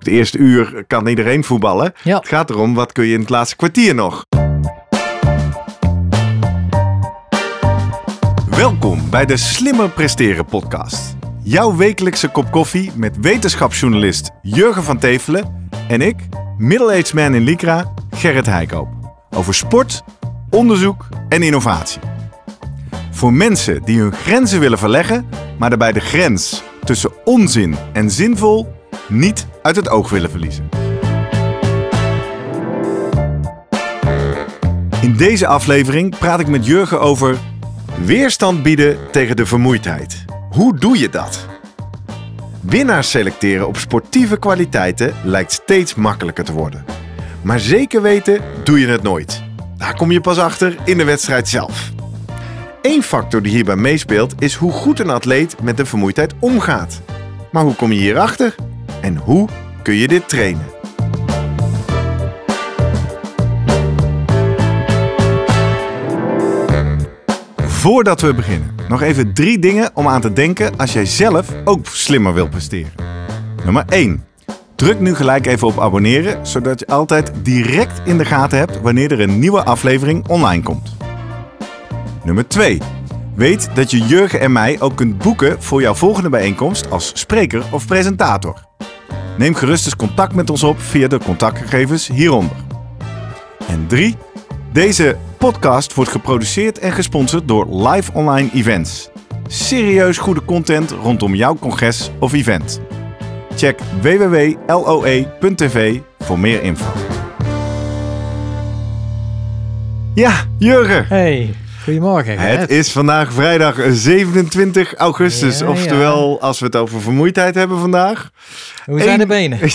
Het eerste uur kan iedereen voetballen. Ja. Het gaat erom, wat kun je in het laatste kwartier nog? Welkom bij de Slimmer Presteren podcast. Jouw wekelijkse kop koffie met wetenschapsjournalist Jurgen van Tevelen en ik, middle-aged man in Lycra, Gerrit Heikoop. Over sport, onderzoek en innovatie. Voor mensen die hun grenzen willen verleggen, maar daarbij de grens tussen onzin en zinvol niet uit het oog willen verliezen. In deze aflevering praat ik met Jurgen over weerstand bieden tegen de vermoeidheid. Hoe doe je dat? Winnaars selecteren op sportieve kwaliteiten lijkt steeds makkelijker te worden. Maar zeker weten doe je het nooit. Daar kom je pas achter in de wedstrijd zelf. Eén factor die hierbij meespeelt is hoe goed een atleet met de vermoeidheid omgaat. Maar hoe kom je hierachter? En hoe kun je dit trainen? Voordat we beginnen, nog even drie dingen om aan te denken als jij zelf ook slimmer wilt presteren. Nummer 1. Druk nu gelijk even op abonneren, zodat je altijd direct in de gaten hebt wanneer er een nieuwe aflevering online komt. Nummer 2. Weet dat je Jurgen en mij ook kunt boeken voor jouw volgende bijeenkomst als spreker of presentator. Neem gerust eens contact met ons op via de contactgegevens hieronder. En 3. Deze podcast wordt geproduceerd en gesponsord door Live Online Events. Serieus goede content rondom jouw congres of event. Check www.loe.tv voor meer info. Ja, Jurgen. Hey, goedemorgen. Het is vandaag vrijdag 27 augustus. Ja, Oftewel, als we het over vermoeidheid hebben vandaag. Hoe zijn de benen?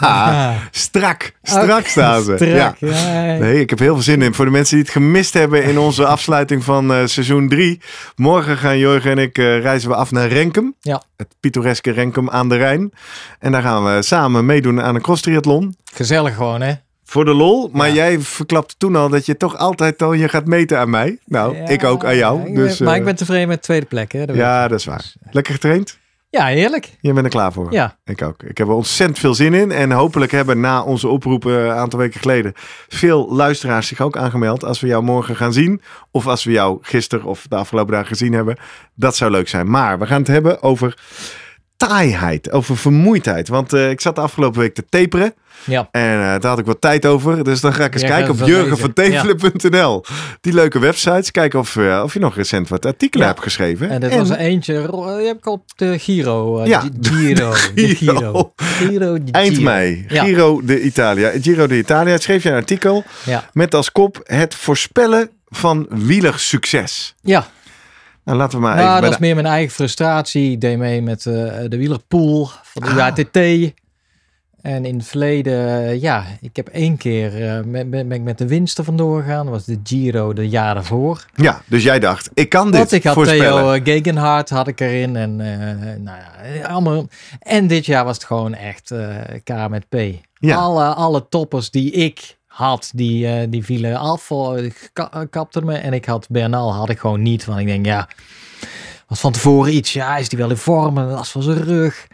Ja, strak. Strak Ook staan ze. Strak, Ja. ja. Nee, ik heb heel veel zin in. Voor de mensen die het gemist hebben in onze afsluiting van eh, seizoen 3. Morgen gaan Jorgen en ik eh, reizen we af naar Renkum. Ja. Het pittoreske Renkum aan de Rijn. En daar gaan we samen meedoen aan een cross triathlon. Gezellig gewoon, hè? Voor de lol. Maar Ja. jij verklapte toen al dat je toch altijd al je gaat meten aan mij. Nou, Ja, ik ook aan jou. Dus, maar eh, ik ben tevreden met de tweede plek, hè? Dat Ja, dat is waar. Lekker getraind? Ja, heerlijk. Je bent er klaar voor? Ja. Ik ook. Ik heb er ontzettend veel zin in. En hopelijk hebben na onze oproep eh, een aantal weken geleden veel luisteraars zich ook aangemeld. Als we jou morgen gaan zien. Of als we jou gisteren of de afgelopen dagen gezien hebben. Dat zou leuk zijn. Maar we gaan het hebben over taaiheid. Over vermoeidheid. Want eh, ik zat de afgelopen week te taperen. Ja. En eh, daar had ik wat tijd over. Dus dan ga ik eens Ja, kijken op jurgenvantevelen.nl. Die leuke websites. Kijken of, eh, of je nog recent wat artikelen hebt geschreven. En dat was eentje, ro- die heb ik op de Giro. eh, Ja, Gi- Giro. de Giro. Giro. Giro. de Eind Giro. mei. Giro de Italia. Giro de Italia schreef je een artikel met als kop het voorspellen van wielersucces. Ja, Nou, laten we maar nou, even dat is de- meer mijn eigen frustratie. Ik deed mee met eh, de wielerpool van de Ah. UATT. En in het verleden, eh, ja, ik heb één keer eh, met, met, de winst er vandoor gegaan. Dat was de Giro de jaar daarvoor. Ja, dus jij dacht, ik kan dit Want ik had voorspellen. Theo eh, Gegenhardt had ik erin. En, nou ja, allemaal. en dit jaar was het gewoon echt eh, K met P. Ja. Alle, alle toppers die ik had, die, die vielen af. eh, ka- eh, kapte me. En ik had Bernal had ik gewoon niet. Want ik denk, ja, was van tevoren iets. Ja, is die wel in vorm? En last van zijn rug.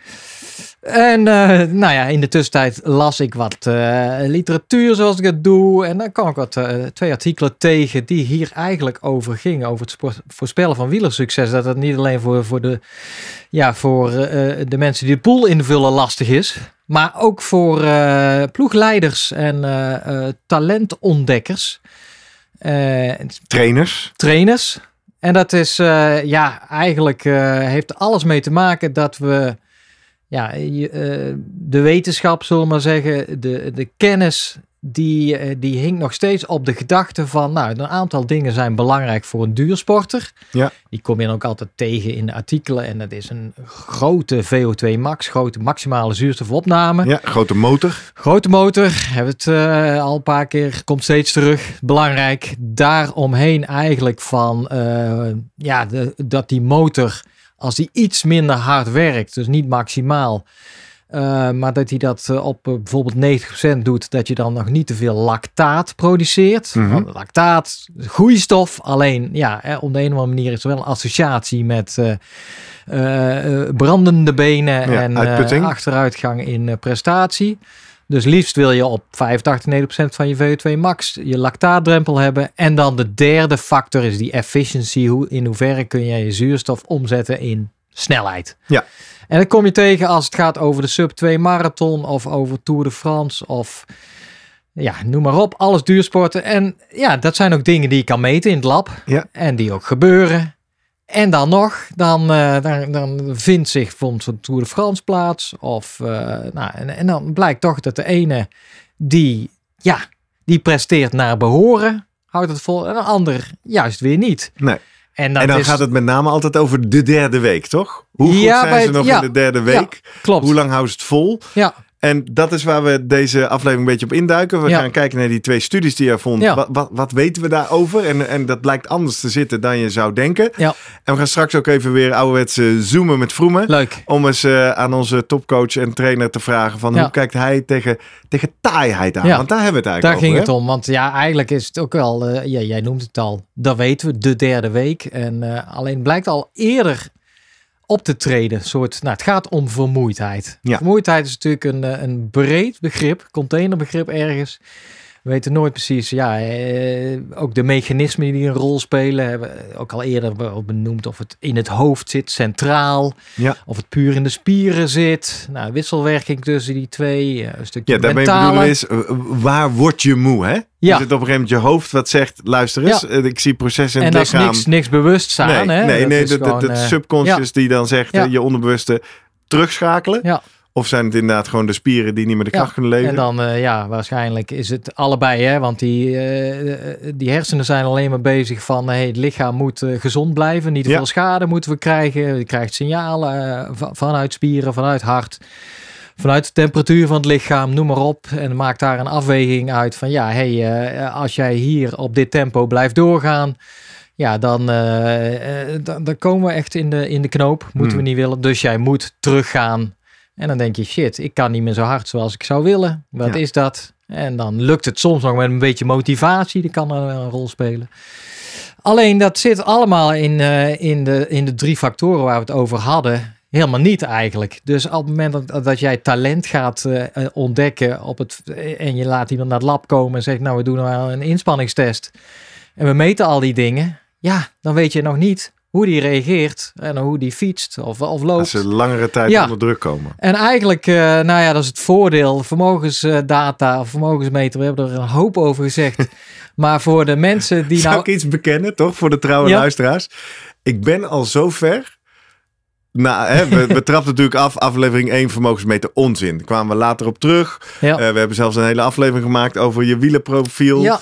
En eh, nou ja, in de tussentijd las ik wat eh, literatuur zoals ik het doe. En dan kwam ik wat, eh, twee artikelen tegen die hier eigenlijk over gingen. Over het sport- voorspellen van wielersucces. Dat het niet alleen voor, voor, de, ja, voor de mensen die de pool invullen lastig is. Maar ook voor ploegleiders en talentontdekkers. Trainers. trainers. En dat is, ja, eigenlijk heeft alles mee te maken dat we, ja, je, eh, de wetenschap, zullen we maar zeggen, de, de kennis, die, eh, die hinkt nog steeds op de gedachte van, nou, een aantal dingen zijn belangrijk voor een duursporter. Ja. Die kom je dan ook altijd tegen in de artikelen. En dat is een grote VO2 max, grote maximale zuurstofopname. Ja, grote motor. Grote motor, hebben we het eh, al een paar keer, komt steeds terug. Belangrijk, daaromheen eigenlijk van, ja, de, dat die motor, als die iets minder hard werkt, dus niet maximaal, Uh, maar dat hij dat uh, op uh, bijvoorbeeld 90% doet, dat je dan nog niet te veel lactaat produceert. Mhm. Lactaat, goede stof, alleen ja, hè, op de een of andere manier is er wel een associatie met eh, eh, brandende benen Ja, en eh, achteruitgang in eh, prestatie. Dus liefst wil je op 85, 90% van je VO2 max je lactaatdrempel hebben. En dan de derde factor is die efficiency. Hoe, in hoeverre kun je je zuurstof omzetten in snelheid. Ja. En dan kom je tegen als het gaat over de sub 2 marathon of over Tour de France of ja, noem maar op. Alles duursporten. En ja, dat zijn ook dingen die je kan meten in het lab. Ja. En die ook gebeuren. En dan nog, dan, eh, dan, dan vindt zich bijvoorbeeld zo'n Tour de France plaats. Of, eh, nou, en, en dan blijkt toch dat de ene die, ja, die presteert naar behoren, houdt het vol. En de ander juist weer niet. Nee. En, dat en dan is, gaat het met name altijd over de derde week, toch? Hoe goed Ja, zijn bij ze nog ja. in de derde week? klopt. Hoe lang houden ze het vol? Ja, En dat is waar we deze aflevering een beetje op induiken. We Ja. gaan kijken naar die twee studies die je vond. Ja. Wat, wat, wat weten we daarover? En, en dat blijkt anders te zitten dan je zou denken. ja, En we gaan straks ook even weer ouderwets zoomen met Vroemen. leuk. Om eens eh, aan onze topcoach en trainer te vragen van hoe kijkt hij tegen, tegen taaiheid aan? Want daar hebben we het Daar eigenlijk ging het over. om. Want ja, eigenlijk is het ook wel, eh, ja, jij noemt het al, dat weten we, de derde week. En eh, alleen blijkt al eerder op te treden. Soort, nou, het gaat om vermoeidheid. Ja. Vermoeidheid is natuurlijk een, eh, een breed begrip, containerbegrip ergens. We weten nooit precies, ja, eh, ook de mechanismen die een rol spelen. Hebben we ook al eerder be- benoemd of het in het hoofd zit, centraal. Ja. Of het puur in de spieren zit. Nou, wisselwerking tussen die twee. eh, Een stukje Ja, daarmee bedoelen is, eh, waar word je moe, hè? Ja. Je zit op een gegeven moment je hoofd wat zegt, luister eens, eh, ik zie processen in En het dat is lichaam. niks, niks bewustzijn. nee, hè? nee, Dat nee, is dat, dat, gewoon, dat subconscious die dan zegt, je onderbewuste terugschakelen. Ja. Of zijn het inderdaad gewoon de spieren die niet meer de Ja. kracht kunnen leveren? En dan, eh, ja, waarschijnlijk is het allebei, hè? Want die, eh, die hersenen zijn alleen maar bezig van, hey, het lichaam moet eh, gezond blijven. Niet te Ja. veel schade moeten we krijgen. Je krijgt signalen eh, va- vanuit spieren, vanuit hart. Vanuit de temperatuur van het lichaam, noem maar op. En maak daar een afweging uit van, ja, hey, eh, als jij hier op dit tempo blijft doorgaan, ja, dan, eh, eh, dan, dan komen we echt in de, in de knoop. Moeten Hmm. we niet willen. Dus jij moet teruggaan. En dan denk je, shit, ik kan niet meer zo hard zoals ik zou willen. Wat Ja. is dat? En dan lukt het soms nog met een beetje motivatie. Die kan er wel een rol spelen. Alleen dat zit allemaal in, eh, in, de, in de drie factoren waar we het over hadden. Helemaal niet eigenlijk. Dus op het moment dat, dat jij talent gaat eh, ontdekken op het, eh, en je laat iemand naar het lab komen en zegt, nou we doen nou een inspanningstest. En we meten al die dingen. Ja, dan weet je nog niet hoe die reageert en hoe die fietst of, of loopt. Als ze langere tijd Ja. onder druk komen. En eigenlijk, eh, nou ja, dat is het voordeel. Vermogensdata vermogensmeter, we hebben er een hoop over gezegd. maar voor de mensen die Zou nou... ik iets bekennen, toch? Voor de trouwe Ja. luisteraars. Ik ben al zo ver. Nou, hè, we, we trapten natuurlijk af, aflevering 1 vermogensmeter onzin. Daar kwamen we later op terug. Ja, Eh, we hebben zelfs een hele aflevering gemaakt over je wielenprofiel. ja,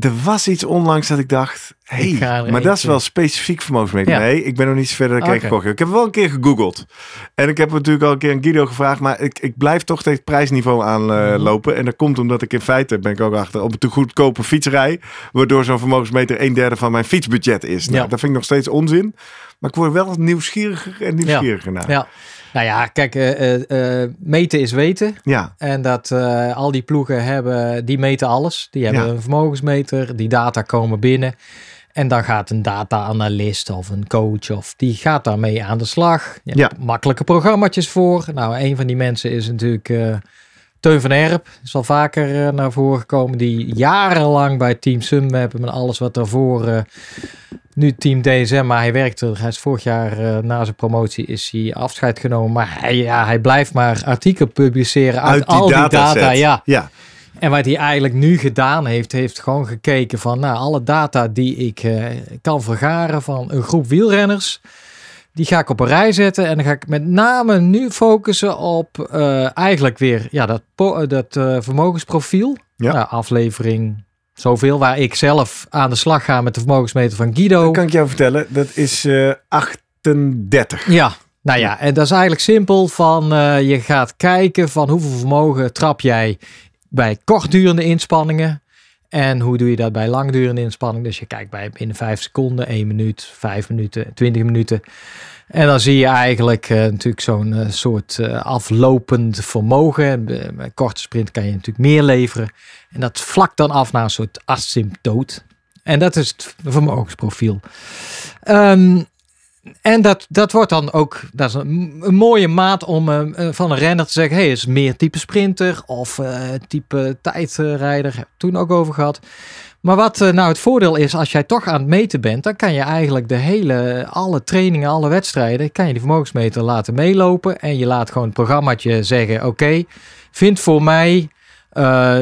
er was iets onlangs dat ik dacht, hey, maar dat is wel specifiek vermogensmeter. Ja. Nee, ik ben nog niet zo ver dat ik okay. heb. Ik heb wel een keer gegoogeld. En ik heb natuurlijk al een keer een Guido gevraagd, maar ik, ik blijf toch tegen het prijsniveau aanlopen. en dat komt omdat ik in feite, ben ik ook achter, op een te goedkope fietsrij. Waardoor zo'n vermogensmeter een derde van mijn fietsbudget is. Nou, Ja. Dat vind ik nog steeds onzin. Maar ik word wel nieuwsgieriger en nieuwsgieriger naar. ja. Nou ja, kijk, eh, eh, eh, meten is weten. Ja, En dat al die ploegen hebben, die meten alles. Die hebben Ja. een vermogensmeter, die data komen binnen. En dan gaat een data-analyst of een coach of die gaat daarmee aan de slag. Je Ja. makkelijke programma's voor. Nou, een van die mensen is natuurlijk Teun van Erp. Is al vaker naar voren gekomen. Die jarenlang bij Team Sunweb en alles wat daarvoor... nu Team DSM, maar hij werkte er. Hij is vorig jaar eh, na zijn promotie is hij afscheid genomen. Maar hij, ja, hij blijft maar artikelen publiceren uit, uit die al die data. Ja. ja. En wat hij eigenlijk nu gedaan heeft, heeft gewoon gekeken van nou, alle data die ik eh, kan vergaren van een groep wielrenners. Die ga ik op een rij zetten en dan ga ik met name nu focussen op eh, eigenlijk weer ja, dat, dat vermogensprofiel. Ja. Nou, aflevering zoveel waar ik zelf aan de slag ga met de vermogensmeter van Guido. Dat kan ik jou vertellen. Dat is eh 38. Ja, nou ja, en dat is eigenlijk simpel van eh, je gaat kijken van hoeveel vermogen trap jij bij kortdurende inspanningen En hoe doe je dat bij langdurende inspanning? Dus je kijkt bij binnen 5 seconden, 1 minuut, 5 minuten, 20 minuten. En dan zie je eigenlijk uh, natuurlijk zo'n uh, soort uh, aflopend vermogen. Bij korte sprint kan je natuurlijk meer leveren. En dat vlakt dan af naar een soort asymptoot. En dat is het vermogensprofiel. Um, en dat, dat wordt dan ook dat is een, mooie maat om van een renner te zeggen: hey, is meer type sprinter of type tijdrijder. Heb toen ook over gehad. Maar wat uh, nou het voordeel is, als jij toch aan het meten bent, dan kan je eigenlijk de hele, alle trainingen, alle wedstrijden, kan je die vermogensmeter laten meelopen. En je laat gewoon het programmaatje zeggen: oké, okay, vind voor mij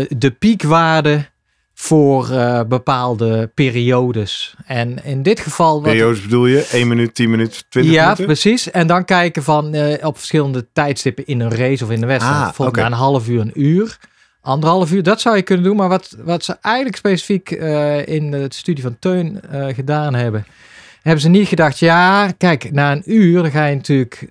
de piekwaarde voor uh, bepaalde periodes. En in dit geval... Periodes bedoel je? 1 minuut, 10 minuten, 20 ja, minuten? Ja, precies. En dan kijken van uh, op verschillende tijdstippen in een race of in de wedstrijd. Ah, oké. na een half uur, een uur. Anderhalf uur, dat zou je kunnen doen. Maar wat, wat ze eigenlijk specifiek uh, in de studie van Teun gedaan hebben... Hebben ze niet gedacht, ja, kijk, na een uur ga je natuurlijk...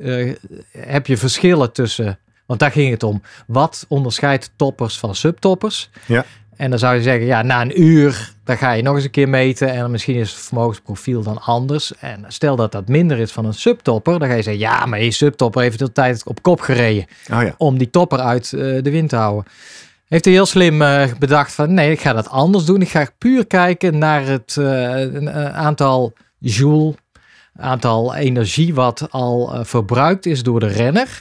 heb je verschillen tussen... Want daar ging het om. Wat onderscheidt toppers van subtoppers? Ja. En dan zou je zeggen, ja, na een uur, dan ga je nog eens een keer meten. En misschien is het vermogensprofiel dan anders. En stel dat dat minder is van een subtopper, dan ga je zeggen, ja, maar je subtopper heeft de tijd op kop gereden. Oh ja. Om die topper uit de wind te houden. Heeft hij heel slim uh, bedacht van, nee, ik ga dat anders doen. Ik ga puur kijken naar het uh, aantal joule, aantal energie wat al verbruikt is door de renner.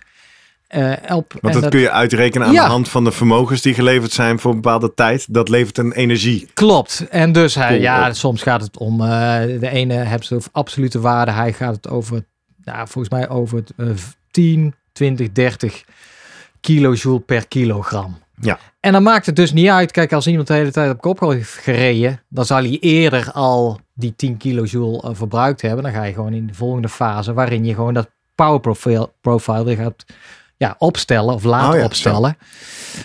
Op, Want dat, dat, kun je uitrekenen aan ja. de hand van de vermogens die geleverd zijn voor een bepaalde tijd. Dat levert een energie. Klopt. En dus hij, ja, soms gaat het om de ene hebt ze absolute waarde. Hij gaat het over, nou, volgens mij over het, uh, 10, 20, 30 kilojoule per kilogram. Ja. En dan maakt het dus niet uit. Kijk, als iemand de hele tijd op kop heeft gereden, dan zal hij eerder al die 10 kilojoule uh, verbruikt hebben. Dan ga je gewoon in de volgende fase, waarin je gewoon dat power profile, profile weer gaat ja, opstellen of laten Oh ja, opstellen.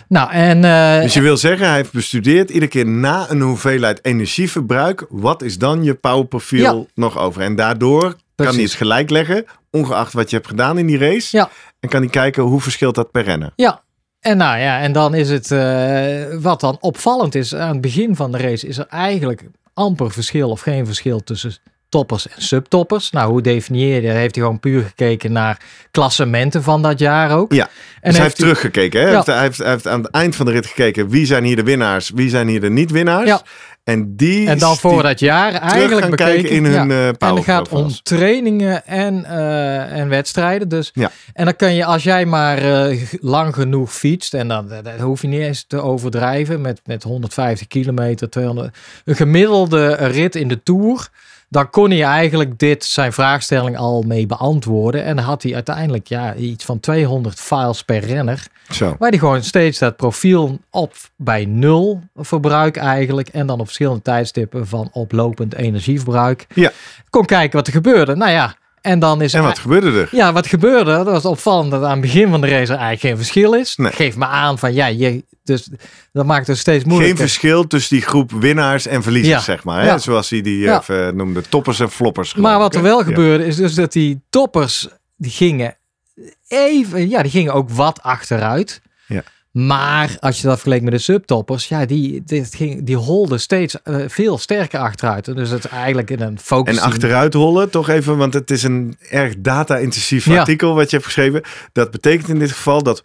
Nou, en... Uh, Dus je wil zeggen, hij heeft bestudeerd iedere keer na een hoeveelheid energieverbruik. Wat is dan je powerprofiel Ja. nog over? En daardoor kan hij het gelijk leggen, ongeacht wat je hebt gedaan in die race. Ja. En kan hij kijken hoe verschilt dat per renner. Ja. En nou ja, en dan is het, eh, wat dan opvallend is, aan het begin van de race is er eigenlijk amper verschil of geen verschil tussen toppers en subtoppers. Nou, hoe definieer je dat? Heeft hij gewoon puur gekeken naar klassementen van dat jaar ook. Ja, En dus hij heeft hij- teruggekeken. Hè? Ja. Hij, heeft, hij, heeft, hij heeft aan het eind van de rit gekeken wie zijn hier de winnaars, wie zijn hier de niet-winnaars. Ja. En die En dan voor dat jaar eigenlijk gaan bekeken. in hun ja. eh En het gaat om trainingen en, eh, en wedstrijden. Dus. Ja. En dan kan je, als jij maar eh, lang genoeg fietst, en dan dat hoef je niet eens te overdrijven met, met 150 kilometer, 200, een gemiddelde rit in de Tour, dan kon hij eigenlijk dit, zijn vraagstelling al mee beantwoorden. En had hij uiteindelijk ja, iets van 200 files per renner. Zo. Waar die gewoon steeds dat profiel op bij nul verbruik eigenlijk. En dan op verschillende tijdstippen van oplopend energieverbruik. Ja. Kon kijken wat er gebeurde. Nou ja, en dan is En er- wat gebeurde er? Ja, wat gebeurde? Dat was opvallend dat aan het begin van de race er eigenlijk geen verschil is. Nee. Geef me aan van ja, je, dus dat maakt het steeds Geen moeilijker. verschil tussen die groep winnaars en verliezers, Ja. zeg maar. Hè? Ja. Zoals hij die Ja. even noemde. Toppers en floppers. Maar wat er wel gebeurde is dus dat die toppers die gingen even, ja, die gingen ook wat achteruit. Ja. Maar als je dat vergeleek met de subtoppers, ja, die, die, ging, die holden steeds eh, veel sterker achteruit. Dus het is eigenlijk in een focus. En achteruit hollen, toch even, want het is een erg data-intensief Ja. artikel wat je hebt geschreven. Dat betekent in dit geval dat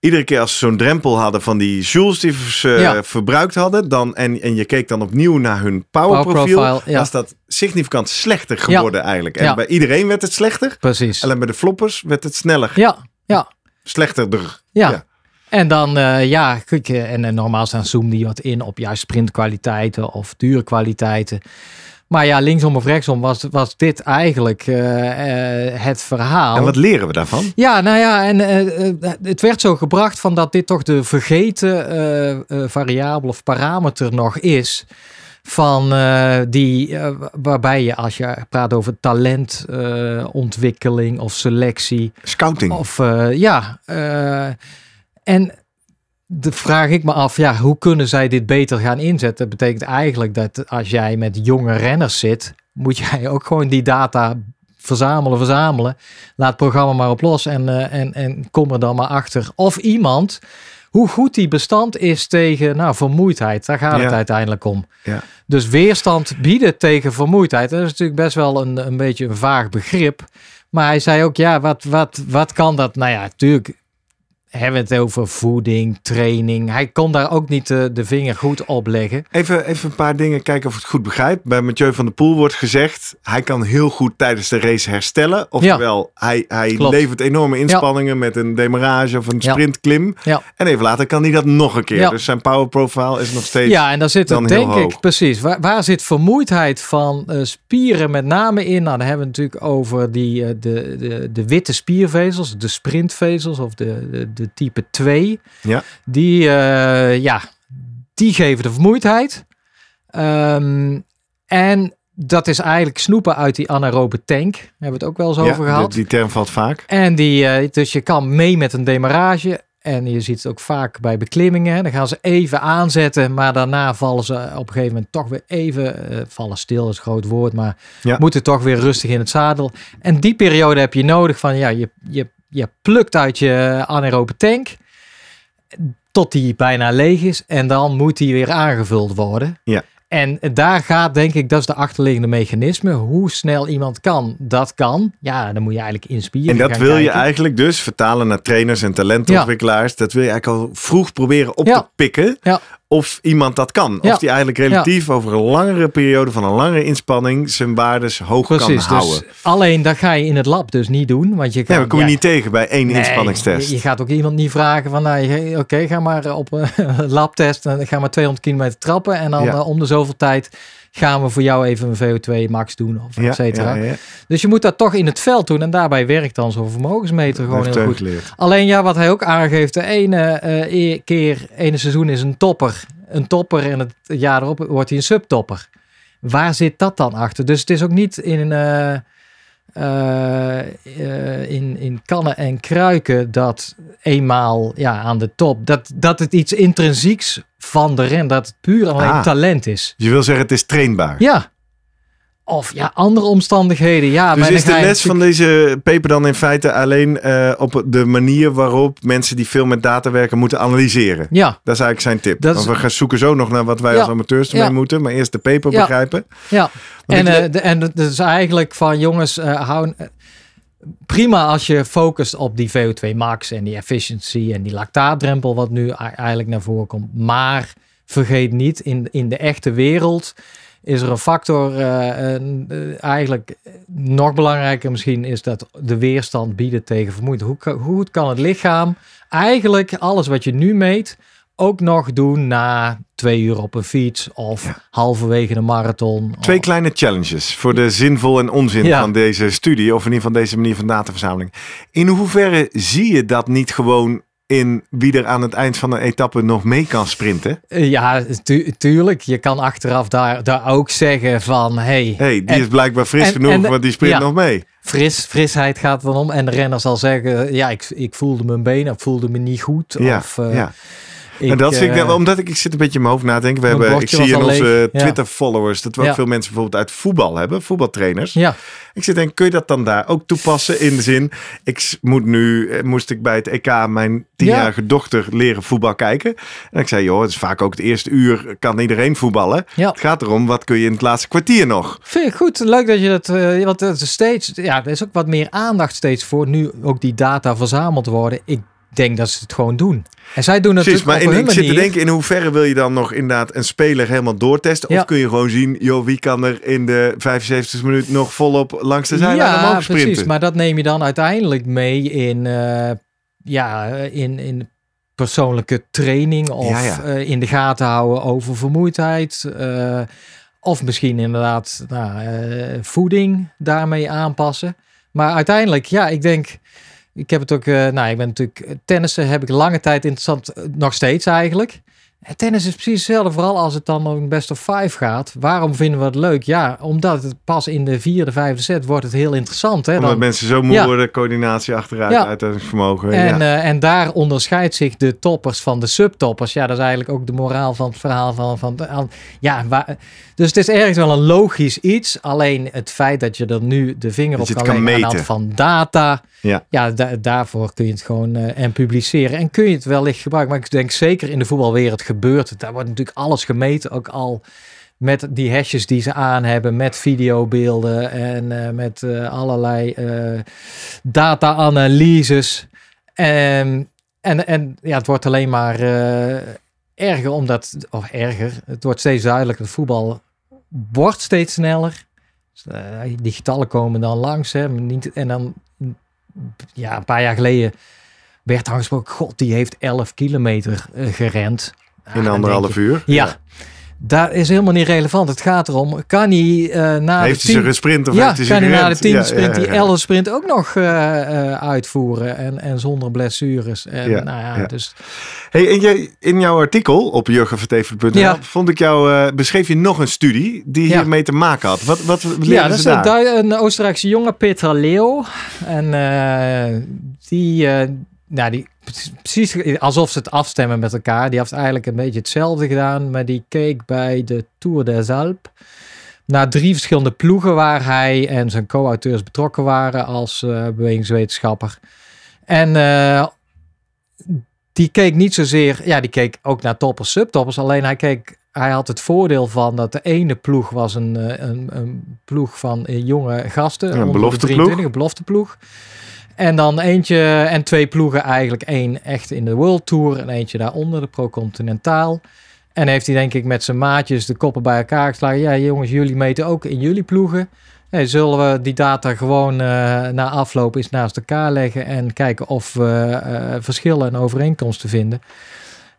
iedere keer als ze zo'n drempel hadden van die joules die ze eh, Ja. verbruikt hadden, dan, en, en je keek dan opnieuw naar hun powerprofiel, Powerprofile, ja. was dat significant slechter geworden eigenlijk. En bij iedereen werd het slechter, Precies. alleen bij de floppers werd het sneller. Ja, ja. Slechterder. Ja. En dan, eh, ja, kijk, en, eh, normaal staan zoomde die wat in op juist sprintkwaliteiten of duurkwaliteiten. Maar ja, linksom of rechtsom was, was dit eigenlijk eh, het verhaal. En wat leren we daarvan? Ja, nou ja, en het werd zo gebracht van dat dit toch de vergeten variabele of parameter nog is. Van die, waarbij je als je praat over talentontwikkeling of selectie, Scouting. of ja, en de vraag ik me af, ja, hoe kunnen zij dit beter gaan inzetten? Dat betekent eigenlijk dat als jij met jonge renners zit, moet jij ook gewoon die data verzamelen, verzamelen. Laat het programma maar op los en, eh, en, en kom er dan maar achter. Of iemand hoe goed die bestand is tegen nou, vermoeidheid. Daar gaat het uiteindelijk om. Ja. Dus weerstand bieden tegen vermoeidheid. Dat is natuurlijk best wel een, een beetje een vaag begrip. Maar hij zei ook, ja, wat, wat, wat kan dat? Nou ja, natuurlijk hebben we het over voeding, training. Hij kon daar ook niet de, de vinger goed op leggen. Even, even een paar dingen kijken of ik het goed begrijp. Bij Mathieu van der Poel wordt gezegd... hij kan heel goed tijdens de race herstellen. Oftewel, hij, hij Klopt. levert enorme inspanningen... met een demarrage of een sprintklim. Ja. En even later kan hij dat nog een keer. Dus zijn power profile is nog steeds... Ja, en daar zit dan het denk hoog. ik precies. Waar, waar zit vermoeidheid van eh, spieren met name in? Nou, dan hebben we het natuurlijk over die, eh, de, de, de witte spiervezels, de sprintvezels of de, de, de type 2. Ja. Die, eh, ja, die geven de vermoeidheid. Ehm, en dat is eigenlijk snoepen uit die anaerobe tank. Daar hebben we het ook wel eens Ja, over gehad. Die, die term valt vaak. En die, eh, dus je kan mee met een demarrage. En je ziet het ook vaak bij beklimmingen. Dan gaan ze even aanzetten, maar daarna vallen ze op een gegeven moment toch weer even, eh, vallen stil is een groot woord, maar Ja. moeten toch weer rustig in het zadel. En die periode heb je nodig van, ja, je, je, je plukt uit je anaerobe tank tot die bijna leeg is en dan moet die weer aangevuld worden. Ja. En daar gaat, denk ik, dat is de achterliggende mechanisme. Hoe snel iemand kan, dat kan. Ja, dan moet je eigenlijk inspieren. En dat wil je eigenlijk dus vertalen naar trainers en talentontwikkelaars. Dat wil je eigenlijk al vroeg proberen op Ja. te pikken. Ja. Of iemand dat kan. Ja. Of die eigenlijk relatief over een langere periode van een langere inspanning zijn waardes hoog Precies, kan houden. dus alleen dat ga je in het lab dus niet doen. Want je kan, ja, dat kom je ja, niet tegen bij één nee, inspanningstest. Je, je gaat ook iemand niet vragen van, nou, oké, ga maar op een labtest en ga maar 200 kilometer trappen. En dan eh, om de zoveel tijd gaan we voor jou even een VO2 max doen of ja, et cetera. ja, ja. Dus je moet dat toch in het veld doen. En daarbij werkt dan zo'n vermogensmeter gewoon heel goed. geleerd. Alleen ja, wat hij ook aangeeft, de ene eh, e- keer, ene seizoen is een topper. Een topper en het jaar erop wordt hij een subtopper. Waar zit dat dan achter? Dus het is ook niet in, eh, eh, in, in kannen en kruiken dat eenmaal ja, aan de top, dat, dat het iets intrinsieks van de ren, dat het puur alleen Ah. talent is. Je wil zeggen, het is trainbaar. Ja. Of ja, andere omstandigheden. Ja, Dus maar is de les van deze paper dan in feite alleen eh, op de manier waarop mensen die veel met data werken moeten analyseren? Ja, Dat is eigenlijk zijn tip. Dat Want is- we gaan zoeken zo nog naar wat wij Ja. als amateurs ermee Ja. moeten. Maar eerst de paper Ja. begrijpen. Ja, en, eh, de, en het is eigenlijk van jongens, eh, hou, prima als je focust op die VO2 max en die efficiency en die lactaatdrempel wat nu eigenlijk naar voren komt. Maar vergeet niet, in, in de echte wereld is er een factor, eh, een, eh, eigenlijk nog belangrijker misschien, is dat de weerstand bieden tegen vermoeidheid. Hoe, kan- hoe goed kan het lichaam eigenlijk alles wat je nu meet ook nog doen na twee uur op een fiets of halverwege een marathon. Twee Of- kleine challenges voor de zinvol en onzin Ja. van deze studie. Of in ieder geval deze manier van dataverzameling. In hoeverre zie je dat niet gewoon in wie er aan het eind van een etappe nog mee kan sprinten? Eh, Ja, tu- tuurlijk. Je kan achteraf daar, daar ook zeggen van... Hey, hey, die en- is blijkbaar fris en- genoeg, en de- want die sprint ja. nog mee. fris, frisheid gaat dan om. En de renner zal zeggen... Ja, ik, ik voelde mijn benen, ik voelde me niet goed. Ja, of, eh, ja. Ik, en dat vind ik, eh, omdat ik, ik zit een beetje in mijn hoofd na te denken. We hebben, ik zie in onze. Ja. Twitter-followers dat we ook Ja. veel mensen bijvoorbeeld uit voetbal hebben, voetbaltrainers. Ja, Ik zit denk, kun je dat dan daar ook toepassen in de zin, ik moet nu, eh, moest ik bij het EK mijn tienjarige dochter leren voetbal kijken. En ik zei, joh, het is vaak ook het eerste uur, kan iedereen voetballen. ja. Het gaat erom, wat kun je in het laatste kwartier nog? Vind ik goed. Leuk dat je dat... eh, want is steeds... Ja, er is ook wat meer aandacht steeds voor. Nu ook die data verzameld worden. Ik denk dat ze het gewoon doen. En zij doen het Precies, maar in, ik zit te denken, in hoeverre wil je dan nog inderdaad een speler helemaal doortesten? Of kun je gewoon zien, joh, wie kan er in de 75 minuut nog volop langs de zijlijn ja, omhoog sprinten? precies. Maar dat neem je dan uiteindelijk mee in, eh, ja, in, in persoonlijke training of Ja, ja. eh, in de gaten houden over vermoeidheid. eh, of misschien inderdaad nou, voeding daarmee aanpassen. Maar uiteindelijk, ja, ik denk... Ik heb het ook, eh, nou, ik ben natuurlijk tennissen heb ik lange tijd interessant, eh, nog steeds eigenlijk. Tennis is precies hetzelfde, vooral als het dan om een best of five gaat. Waarom vinden we het leuk? Ja, omdat het pas in de vierde, vijfde set wordt het heel interessant. Hè? Omdat mensen zo moe Ja. worden, coördinatie achteruit, Ja. uithoudingsvermogen. en, ja. eh, en daar onderscheidt zich de toppers van de subtoppers. Ja, dat is eigenlijk ook de moraal van het verhaal van... van ja, waar, dus het is ergens wel een logisch iets. Alleen het feit dat je er nu de vinger Dat op kan leggen kan aan de hand meten. van data... Ja. Ja, da- daarvoor kun je het gewoon eh, en publiceren. En kun je het wellicht gebruiken. Maar ik denk zeker in de voetbalwereld gebeurt het. Daar wordt natuurlijk alles gemeten. Ook al met die hashjes die ze aan hebben. Met videobeelden. En eh, met eh, allerlei eh, data-analyses. En, en, en ja, het wordt alleen maar erger. Omdat, of erger. Het wordt steeds duidelijker. Het voetbal wordt steeds sneller. Dus, die getallen komen dan langs. Hè, niet, en dan ja, een paar jaar geleden werd aangesproken, god, die heeft 11 kilometer gerend. Ja, In dan anderhalf je, uur. Ja, dat is helemaal niet relevant. Het gaat erom, kan hij eh na Heeft de hij ze 10 gesprint of ja, heeft hij kan hij na de gerend? 10 Ja, sprint ja, die ja. 11 sprint ook nog eh, eh, uitvoeren en, en zonder blessures. En, Ja, nou ja, ja. Dus, Hey, en jij, in jouw artikel op jurgenvertevelen.nl Ja. vond ik jou, beschreef je nog een studie die Ja. hiermee te maken had. Wat, wat ja, dat ze is een, daar? Oostenrijkse jongen, Peter Leo. En die, nou, die, precies alsof ze het afstemmen met elkaar. Die heeft eigenlijk een beetje hetzelfde gedaan, maar die keek bij de Tour des Alpes naar drie verschillende ploegen waar hij en zijn co-auteurs betrokken waren als eh, bewegingswetenschapper. En eh, die keek niet zozeer, ja, die keek ook naar toppers, subtoppers. Alleen hij keek, hij had het voordeel van dat de ene ploeg was een, eh, een, een ploeg van jonge gasten. een belofteploeg. 23, een belofteploeg. En dan eentje en twee ploegen eigenlijk. één echt in de World Tour en eentje daaronder, de Pro Continentaal. En heeft hij denk ik met zijn maatjes de koppen bij elkaar geslagen. Ja jongens, jullie meten ook in jullie ploegen. Zullen we die data gewoon eh, na afloop eens naast elkaar leggen en kijken of we eh, verschillen en overeenkomsten vinden.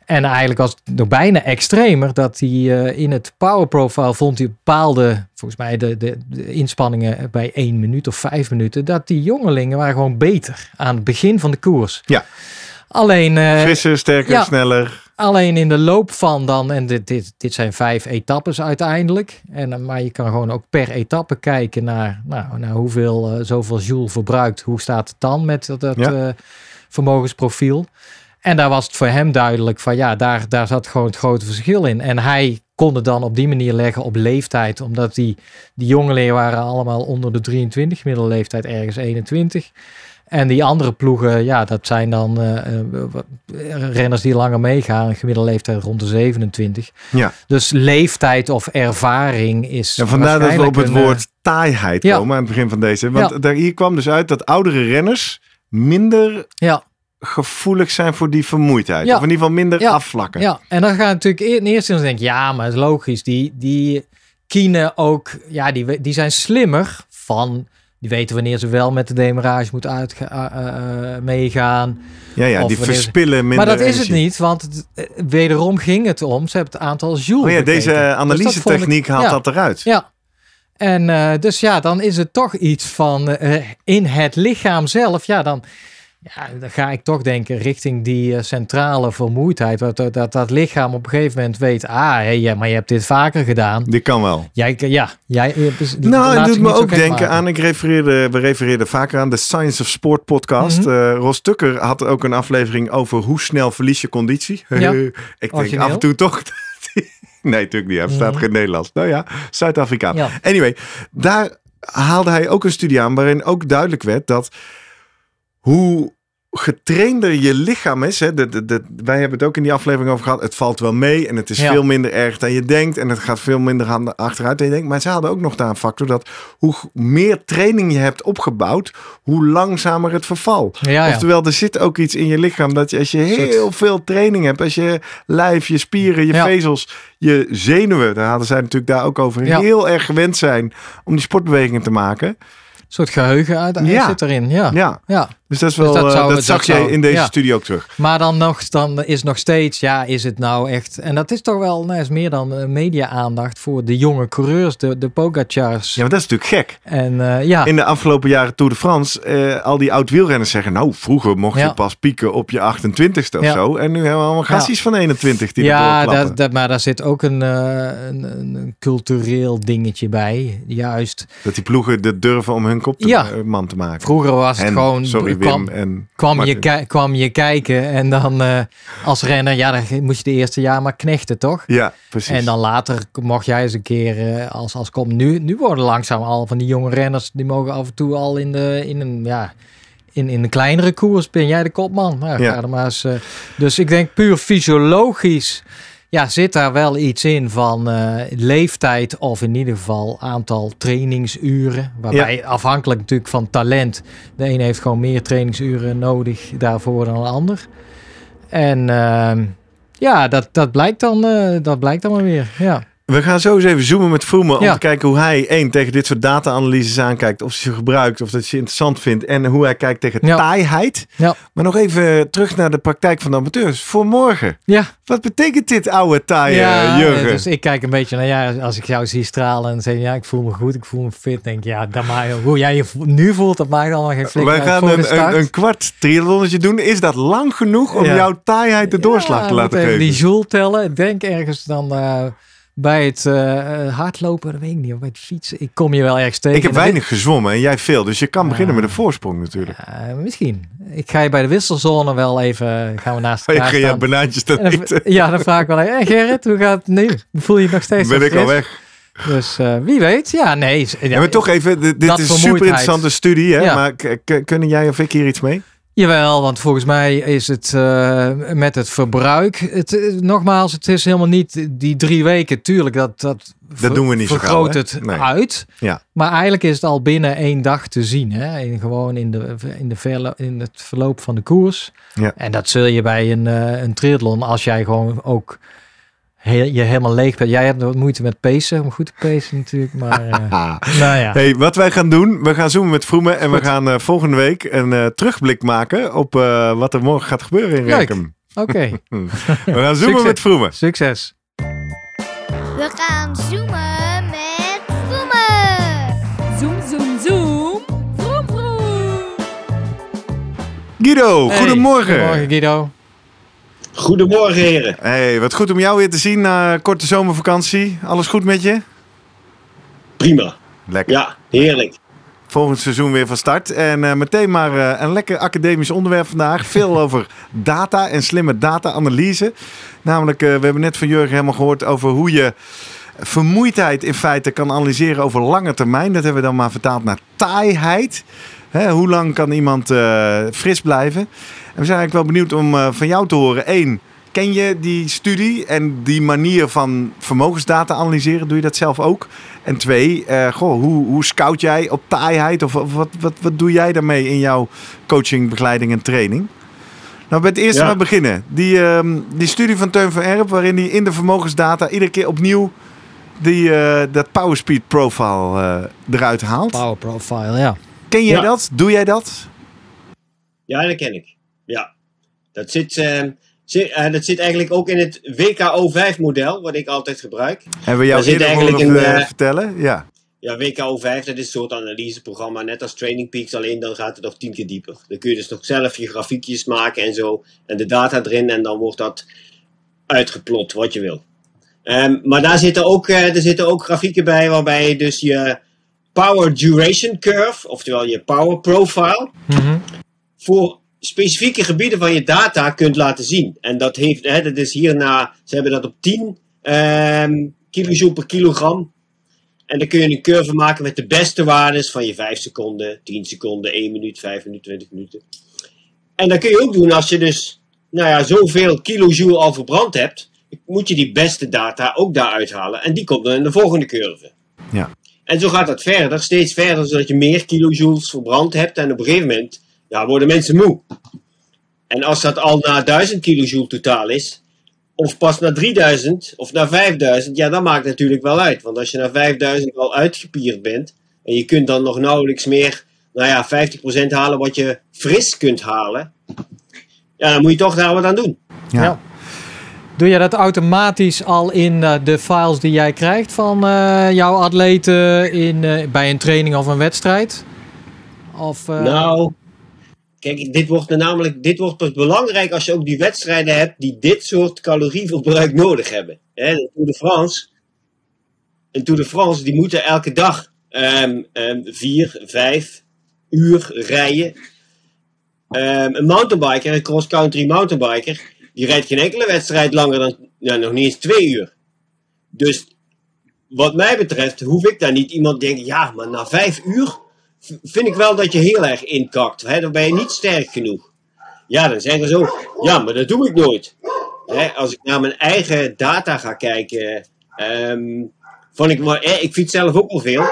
En eigenlijk was het nog bijna extremer dat hij eh, in het power profile vond hij bepaalde, volgens mij de, de, de inspanningen bij één minuut of vijf minuten, dat die jongelingen waren gewoon beter aan het begin van de koers. Ja. Alleen, Frisser, sterker, ja. sneller. Alleen in de loop van dan, en dit, dit, dit zijn vijf etappes uiteindelijk. En, eh, maar je kan gewoon ook per etappe kijken naar, nou, naar hoeveel, zoveel joule verbruikt. Hoe staat het dan met dat, dat Ja. vermogensprofiel? En daar was het voor hem duidelijk van ja, daar, daar zat gewoon het grote verschil in. En hij kon het dan op die manier leggen op leeftijd, omdat die, die jongelingen waren allemaal onder de 23, middelleeftijd ergens 21. En die andere ploegen, ja, dat zijn dan eh, eh, renners die langer meegaan, gemiddelde leeftijd rond de 27. Ja. Dus leeftijd of ervaring is. En vandaar dat we op het woord taaiheid ja. komen aan het begin van deze. Want Ja. daar, hier kwam dus uit dat oudere renners minder Ja, gevoelig zijn voor die vermoeidheid. Ja. Of in ieder geval minder Ja. afvlakken. ja, en dan gaat natuurlijk in eerste instantie denken, ja, maar het is logisch. Die, die kienen ook, ja, die, die zijn slimmer van, die weten wanneer ze wel met de demarage moeten uitga- eh, eh, eh, meegaan. ja, ja, die verspillen minder maar dat is het niet, want het, wederom ging het om, ze hebben het aantal joule Oh ja, bekeken. deze Dus ik- analyse-techniek haalt ja. dat eruit. Ja. En dus ja, dan is het toch iets van in het lichaam zelf. Ja, dan, ja, dan ga ik toch denken richting die eh, centrale vermoeidheid. Dat, dat, dat dat lichaam op een gegeven moment weet, ah, hé, ja, maar je hebt dit vaker gedaan. Die kan wel. Jij, ja, jij, je- dus- Nou, het doet me ook denken maken. aan, ik refereerde, we refereerden vaker aan de Science of Sport podcast. Mhm. Eh, Ros Tukker had ook een aflevering over hoe snel verlies je conditie. Ja. ik denk Origineel. af en toe toch. nee, natuurlijk niet. Hij verstaat Mhm. geen Nederlands. Nou ja, Zuid-Afrikaan. Ja. Anyway, daar haalde hij ook een studie aan waarin ook duidelijk werd dat hoe getrainder je lichaam is. Hè, de, de, de, wij hebben het ook in die aflevering over gehad. Het valt wel mee en het is Ja. veel minder erg dan je denkt. En het gaat veel minder aan de achteruit dan je denkt. Maar ze hadden ook nog daar een factor dat hoe meer training je hebt opgebouwd, hoe langzamer het verval. Ja, ja. Oftewel, er zit ook iets in je lichaam dat je, als je heel veel training hebt, als je lijf, je spieren, je vezels, je zenuwen, daar hadden zij natuurlijk daar ook over, heel erg gewend zijn om die sportbewegingen te maken. Een soort geheugen uit, zit erin. Ja. Ja. Ja. Dus dat is wel, dat dat, zou- dat zag jij in deze ja. studie ook terug. Maar dan nog, dan is nog steeds, ja, is het nou echt... En dat is toch wel, nou, is meer dan eh, media-aandacht voor de jonge coureurs, de, de Pogacars. Ja, maar dat is natuurlijk gek. En eh, ja, In de afgelopen jaren Tour de France, eh, al die oud-wielrenners zeggen... nou, vroeger mocht Ja. je pas pieken op je 28ste of Ja. zo. En nu hebben we allemaal gasties van 21 die ja dat, dat, maar daar zit ook een, eh, een, een, cultureel dingetje bij. Juist, Dat die ploegen de durven om hun kop te, eh, man te maken. vroeger was het gewoon... sorry Wim kwam, en kwam, je, Martin. kwam je kijken en dan eh, als renner, ja, dan moest je de eerste jaar maar knechten, toch? Ja, precies. En dan later mocht jij eens een keer eh, als, als kom. Nu, nu worden langzaam al van die jonge renners, die mogen af en toe al in, de, in een ja, in, in een kleinere koers ben jij de kopman. Nou, Ja. ga er maar eens, eh, dus ik denk puur fysiologisch ja, zit daar wel iets in van eh, leeftijd of in ieder geval aantal trainingsuren. Waarbij afhankelijk natuurlijk van talent. De een heeft gewoon meer trainingsuren nodig daarvoor dan de ander. En ehm, ja, dat, dat, blijkt dan, eh, dat blijkt dan maar weer. Ja. We gaan zo eens even zoomen met Vroemen om Ja. te kijken hoe hij één tegen dit soort data-analyses aankijkt. Of ze gebruikt, of dat ze interessant vindt. En hoe hij kijkt tegen Ja. taaiheid. Ja. Maar nog even terug naar de praktijk van de amateurs. Voor morgen. Ja, Wat betekent dit oude taaie ja Jurgen? dus ik kijk een beetje naar ja, als ik jou zie stralen en zeg ja, ik voel me goed, ik voel me fit, denk ja, dat maakt, hoe jij je nu voelt, dat maakt allemaal geen flik Wij gaan een, een, een kwart triathlonnetje doen. Is dat lang genoeg om jouw taaiheid de doorslag te laten geven? Die joule tellen. Denk ergens dan eh, bij het eh, eh, hardlopen, dat weet ik niet, of bij het fietsen. Ik kom je wel ergens tegen. Ik heb dat weinig gezwommen en jij veel. Dus je kan beginnen met een voorsprong natuurlijk. Eh, misschien. Ik ga je bij de wisselzone wel even, gaan we naast Oh, je elkaar je staan. banaantjes En dan- eten. ja, dan vraag ik wel even, hey Gerrit, hoe gaat het nu? Voel je je nog steeds Ben ik al weg. Dus eh, wie weet, ja, nee. Ja, maar toch even, dit, dit dat is een super interessante studie. Hè? Ja. Maar kunnen jij of ik hier iets mee? Jawel, want volgens mij is het eh, met het verbruik. Het, eh, nogmaals, het is helemaal niet die drie weken. Tuurlijk, dat, dat, ver- doen we niet zo vergroot gauw, hè? het Nee. uit. Ja. Maar eigenlijk is het al binnen één dag te zien. Hè? In, gewoon in, de, in, de verlo- in het verloop van de koers. Ja. En dat zul je bij een, eh een triathlon, als jij gewoon ook he- je helemaal leeg bent. Jij hebt wat moeite met pacen, om goed te pacen natuurlijk. Maar eh, Ah. nou ja. Hey, wat wij gaan doen, we gaan zoomen met Vroemen en we gaan eh, volgende week een eh, terugblik maken op eh, wat er morgen gaat gebeuren in. Renkum. Oké, We gaan zoomen Succes. met Vroemen. succes. We gaan zoomen met Vroemen. Zoom, zoom, zoom. Vroom, vroom. Guido, Hey, goedemorgen. Goedemorgen Guido. Goedemorgen, heren. Hey, wat goed om jou weer te zien na korte zomervakantie. Alles goed met je? Prima. Lekker. Ja, heerlijk. Volgend seizoen weer van start. En eh, meteen maar eh, een lekker academisch onderwerp vandaag. Veel over data en slimme data-analyse. Namelijk, eh, we hebben net van Jurgen helemaal gehoord over hoe je vermoeidheid in feite kan analyseren over lange termijn. Dat hebben we dan maar vertaald naar taaiheid. Hè, hoe lang kan iemand eh, fris blijven? En we zijn eigenlijk wel benieuwd om eh, van jou te horen. Eén, ken je die studie en die manier van vermogensdata analyseren? Doe je dat zelf ook? En twee, eh, goh, hoe, hoe scout jij op taaiheid? Of, of wat, wat, wat doe jij daarmee in jouw coaching, begeleiding en training? Nou, bij het eerste Ja. maar beginnen. Die, ehm, die studie van Teun van Erp, waarin hij in de vermogensdata iedere keer opnieuw die, eh, dat Power Speed profile eh, eruit haalt. Power profile, ja. Ken jij Ja. dat? Doe jij dat? Ja, dat ken ik. Ja. Dat zit, eh, zit, eh, dat zit eigenlijk ook in het WKO5-model, wat ik altijd gebruik. Hebben we jou eerder eigenlijk een, eh, vertellen? Ja. Ja, WKO5, dat is een soort analyseprogramma, net als Training Peaks, alleen dan gaat het nog tien keer dieper. Dan kun je dus nog zelf je grafiekjes maken en zo, en de data erin, en dan wordt dat uitgeplot, wat je wil. Ehm, maar daar zitten, ook, eh, er zitten ook grafieken bij waarbij je dus je power duration curve, oftewel je power profile, Mhm. voor specifieke gebieden van je data kunt laten zien. En dat, heeft, hè, dat is hierna, ze hebben dat op 10 ehm kilojoule per kilogram. En dan kun je een curve maken met de beste waardes van je 5 seconden, 10 seconden, 1 minuut, 5 minuten, 20 minuten. En dat kun je ook doen als je dus nou ja, zoveel kilojoule al verbrand hebt, moet je die beste data ook daaruit halen. En die komt dan in de volgende curve. Ja. En zo gaat dat verder, steeds verder, zodat je meer kilojoules verbrand hebt. En op een gegeven moment ja, worden mensen moe. En als dat al na 1000 kilojoule totaal is, of pas na 3000 of na 5000, ja, dat maakt natuurlijk wel uit. Want als je na 5000 al uitgepierd bent en je kunt dan nog nauwelijks meer nou ja, 50% halen wat je fris kunt halen. Ja, dan moet je toch daar wat aan doen. Ja. Ja. Doe je dat automatisch al in eh, de files die jij krijgt van eh, jouw atleten in, eh, bij een training of een wedstrijd? Of, Nou, kijk, dit wordt namelijk dit wordt pas belangrijk als je ook die wedstrijden hebt die dit soort calorieverbruik nodig hebben. Hè, de Tour de France. Een Tour de France, die moeten elke dag ehm, ehm, vier, vijf uur rijden. Ehm, een mountainbiker, een cross-country mountainbiker, die rijdt geen enkele wedstrijd langer dan ja, nog niet eens twee uur. Dus wat mij betreft hoef ik daar niet iemand te denken, ja, maar na vijf uur vind ik wel dat je heel erg inkakt. Hè? Dan ben je niet sterk genoeg. Ja, dan zeggen ze ook, ja, maar dat doe ik nooit. Hè? Als ik naar mijn eigen data ga kijken, ehm, vond ik, maar, ik fiets zelf ook al veel.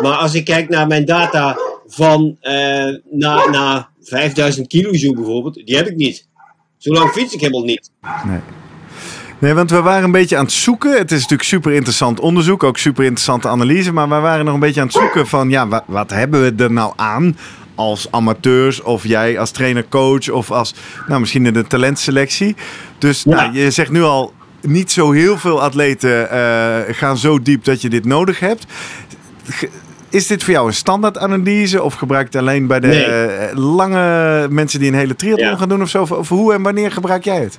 Maar als ik kijk naar mijn data van eh na, na 5000 kilojoule bijvoorbeeld, die heb ik niet. Zo lang fiets ik helemaal niet. Nee, want we waren een beetje aan het zoeken. Het is natuurlijk super interessant onderzoek, ook super interessante analyse. Maar we waren nog een beetje aan het zoeken van, ja, wat, wat hebben we er nou aan als amateurs of jij als trainer-coach of als, nou misschien in de talentselectie. Dus Ja. nou, je zegt nu al, niet zo heel veel atleten eh, gaan zo diep dat je dit nodig hebt. Is dit voor jou een standaardanalyse of gebruik je het alleen bij de Nee. eh, lange mensen die een hele triathlon Ja. gaan doen of zo? Of, hoe en wanneer gebruik jij het?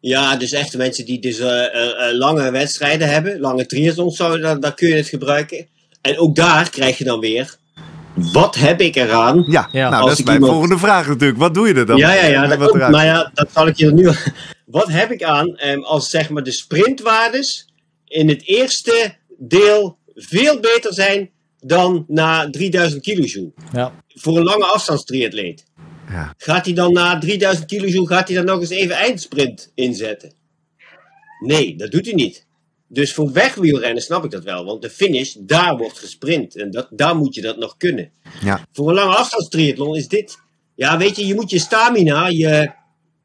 Ja, dus echt mensen die dus eh, eh, lange wedstrijden hebben, lange triathlons, zo, daar, daar kun je het gebruiken. En ook daar krijg je dan weer, wat heb ik eraan? Ja, Ja. nou dat is mijn iemand- volgende vraag natuurlijk. Wat doe je er dan? ja, ja, ja, dat eruit? maar ja, dat zal ik je nu. Wat heb ik aan ehm, als zeg maar de sprintwaardes in het eerste deel veel beter zijn dan na 3000 kilojoule? ja. Voor een lange afstandstriatleet. Ja. Gaat hij dan na 3000 kilojoule, gaat hij dan nog eens even eindsprint inzetten? Nee, dat doet hij niet. Dus voor wegwielrennen snap ik dat wel. Want de finish, daar wordt gesprint. En dat, daar moet je dat nog kunnen. Ja. Voor een lange afstandstriathlon is dit... Ja, weet je, je moet je stamina, je,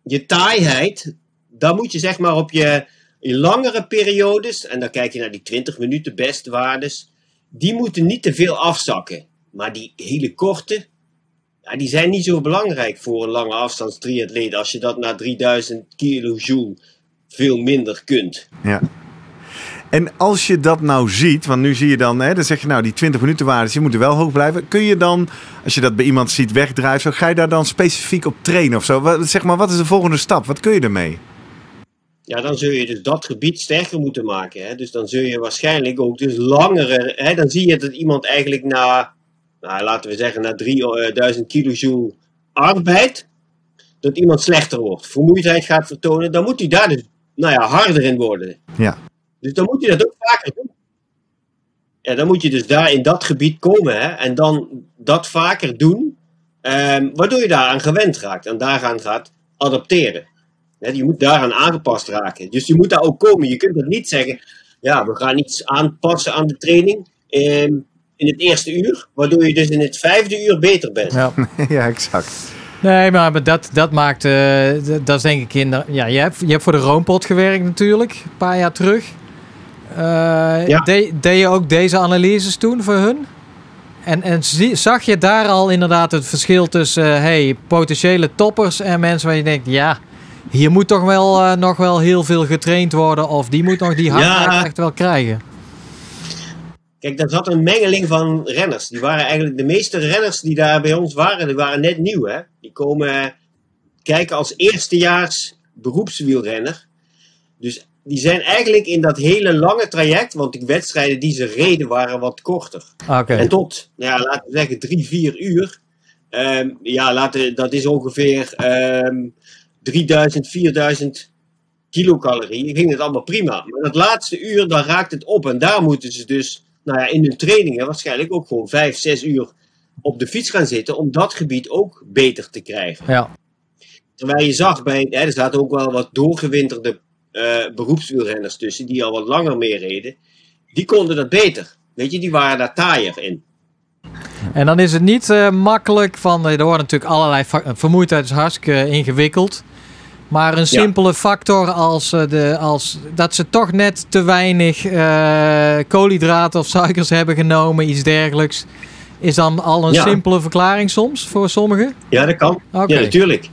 je taaiheid... Daar moet je zeg maar op je, je langere periodes... En dan kijk je naar die 20 minuten bestwaardes... Die moeten niet te veel afzakken. Maar die hele korte... Ja, die zijn niet zo belangrijk voor een lange afstandstriatleet... Als je dat na 3000 kilojoule veel minder kunt. Ja. En als je dat nou ziet, want nu zie je dan, hè, dan zeg je nou die 20 minuten waardes, die moeten wel hoog blijven. Kun je dan, als je dat bij iemand ziet wegdraaien, zo, ga je daar dan specifiek op trainen of zo? Wat, zeg maar, wat is de volgende stap? Wat kun je ermee? Ja, dan zul je dus dat gebied sterker moeten maken. Hè? Dus dan zul je waarschijnlijk ook dus langere... Hè? Dan zie je dat iemand eigenlijk na, nou, laten we zeggen, na 3000 kilojoule arbeid, dat iemand slechter wordt. Vermoeidheid gaat vertonen. Dan moet hij daar dus, nou ja, harder in worden. Ja. Dus dan moet hij dat ook vaker doen. Ja, dan moet je dus daar in dat gebied komen hè? en dan dat vaker doen, ehm, waardoor je daaraan gewend raakt en daaraan gaat adapteren. Je moet daaraan aangepast raken. Dus je moet daar ook komen. Je kunt dat niet zeggen, ja, we gaan iets aanpassen aan de training ehm, in het eerste uur, waardoor je dus in het vijfde uur beter bent. ja. ja, exact. Nee, maar, dat, dat maakt, eh, dat is denk ik in de, ja, je hebt, je hebt voor de Roompot gewerkt natuurlijk, een paar jaar terug. Eh, Ja. de- deed je ook deze analyses toen voor hun? En, en zie- zag je daar al inderdaad het verschil tussen eh, hey, potentiële toppers en mensen waar je denkt, ja, hier moet toch wel eh, nog wel heel veel getraind worden of die moet nog die hardheid Ja. echt wel krijgen. Kijk, daar zat een mengeling van renners. Die waren eigenlijk de meeste renners die daar bij ons waren, die waren net nieuw. Hè? Die komen kijken als eerstejaars beroepswielrenner. Dus die zijn eigenlijk in dat hele lange traject, want die wedstrijden die ze reden waren wat korter. Oké. En tot, nou ja, laten we zeggen, drie, vier uur. Ehm, ja, laten, dat is ongeveer ehm 3000, 4000 kilocalorie. Ik ging het allemaal prima. Maar dat laatste uur, dan raakt het op. En daar moeten ze dus, nou ja, in hun trainingen waarschijnlijk ook gewoon vijf, zes uur op de fiets gaan zitten. Om dat gebied ook beter te krijgen. Ja. Terwijl je zag, bij, hè, er zaten ook wel wat doorgewinterde eh beroepswielrenners tussen, die al wat langer meereden. Die konden dat beter. Weet je, die waren daar taaier in. En dan is het niet eh, makkelijk van, eh, er worden natuurlijk allerlei, vermoeidheid is hartstikke ingewikkeld. Maar een simpele factor als, eh, de, als dat ze toch net te weinig eh, koolhydraten of suikers hebben genomen, iets dergelijks. Is dan al een Ja. simpele verklaring soms voor sommigen? Ja, dat kan. Ja, natuurlijk.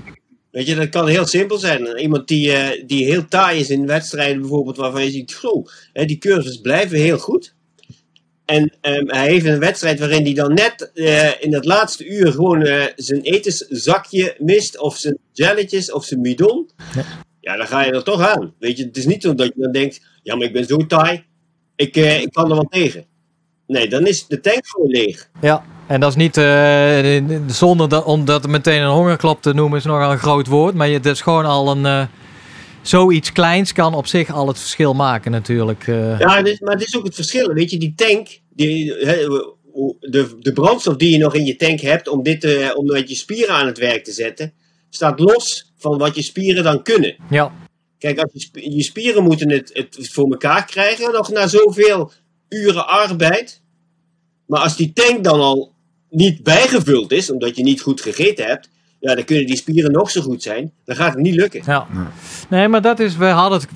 Weet je, dat kan heel simpel zijn. Iemand die, eh, die heel taai is in wedstrijden bijvoorbeeld, waarvan je ziet, zo, hè, die cursus blijven heel goed. En ehm, hij heeft een wedstrijd waarin hij dan net eh, in dat laatste uur gewoon eh, zijn etenszakje mist, of zijn jelletjes, of zijn bidon. Ja. Ja. dan ga je er toch aan. Weet je, het is niet zo dat je dan denkt, ja, maar ik ben zo taai, ik, eh, ik kan er wel tegen. Nee, dan is de tank gewoon leeg. Ja. En dat is niet, de- de- zonder dat, om dat meteen een hongerklap te noemen, is nogal een groot woord. Maar het is gewoon al een, zoiets kleins kan op zich al het verschil maken natuurlijk. eh. Ja, maar het is ook het verschil. Weet je, die tank, die, de, de brandstof die je nog in je tank hebt om, dit, eh, om met je spieren aan het werk te zetten, staat los van wat je spieren dan kunnen. ja. Kijk, als je, je spieren moeten het, het voor elkaar krijgen, nog na zoveel uren arbeid. Maar als die tank dan al niet bijgevuld is, omdat je niet goed gegeten hebt, ja, dan kunnen die spieren nog zo goed zijn. Dan gaat het niet lukken. Ja. Nee, maar dat is, we hadden het,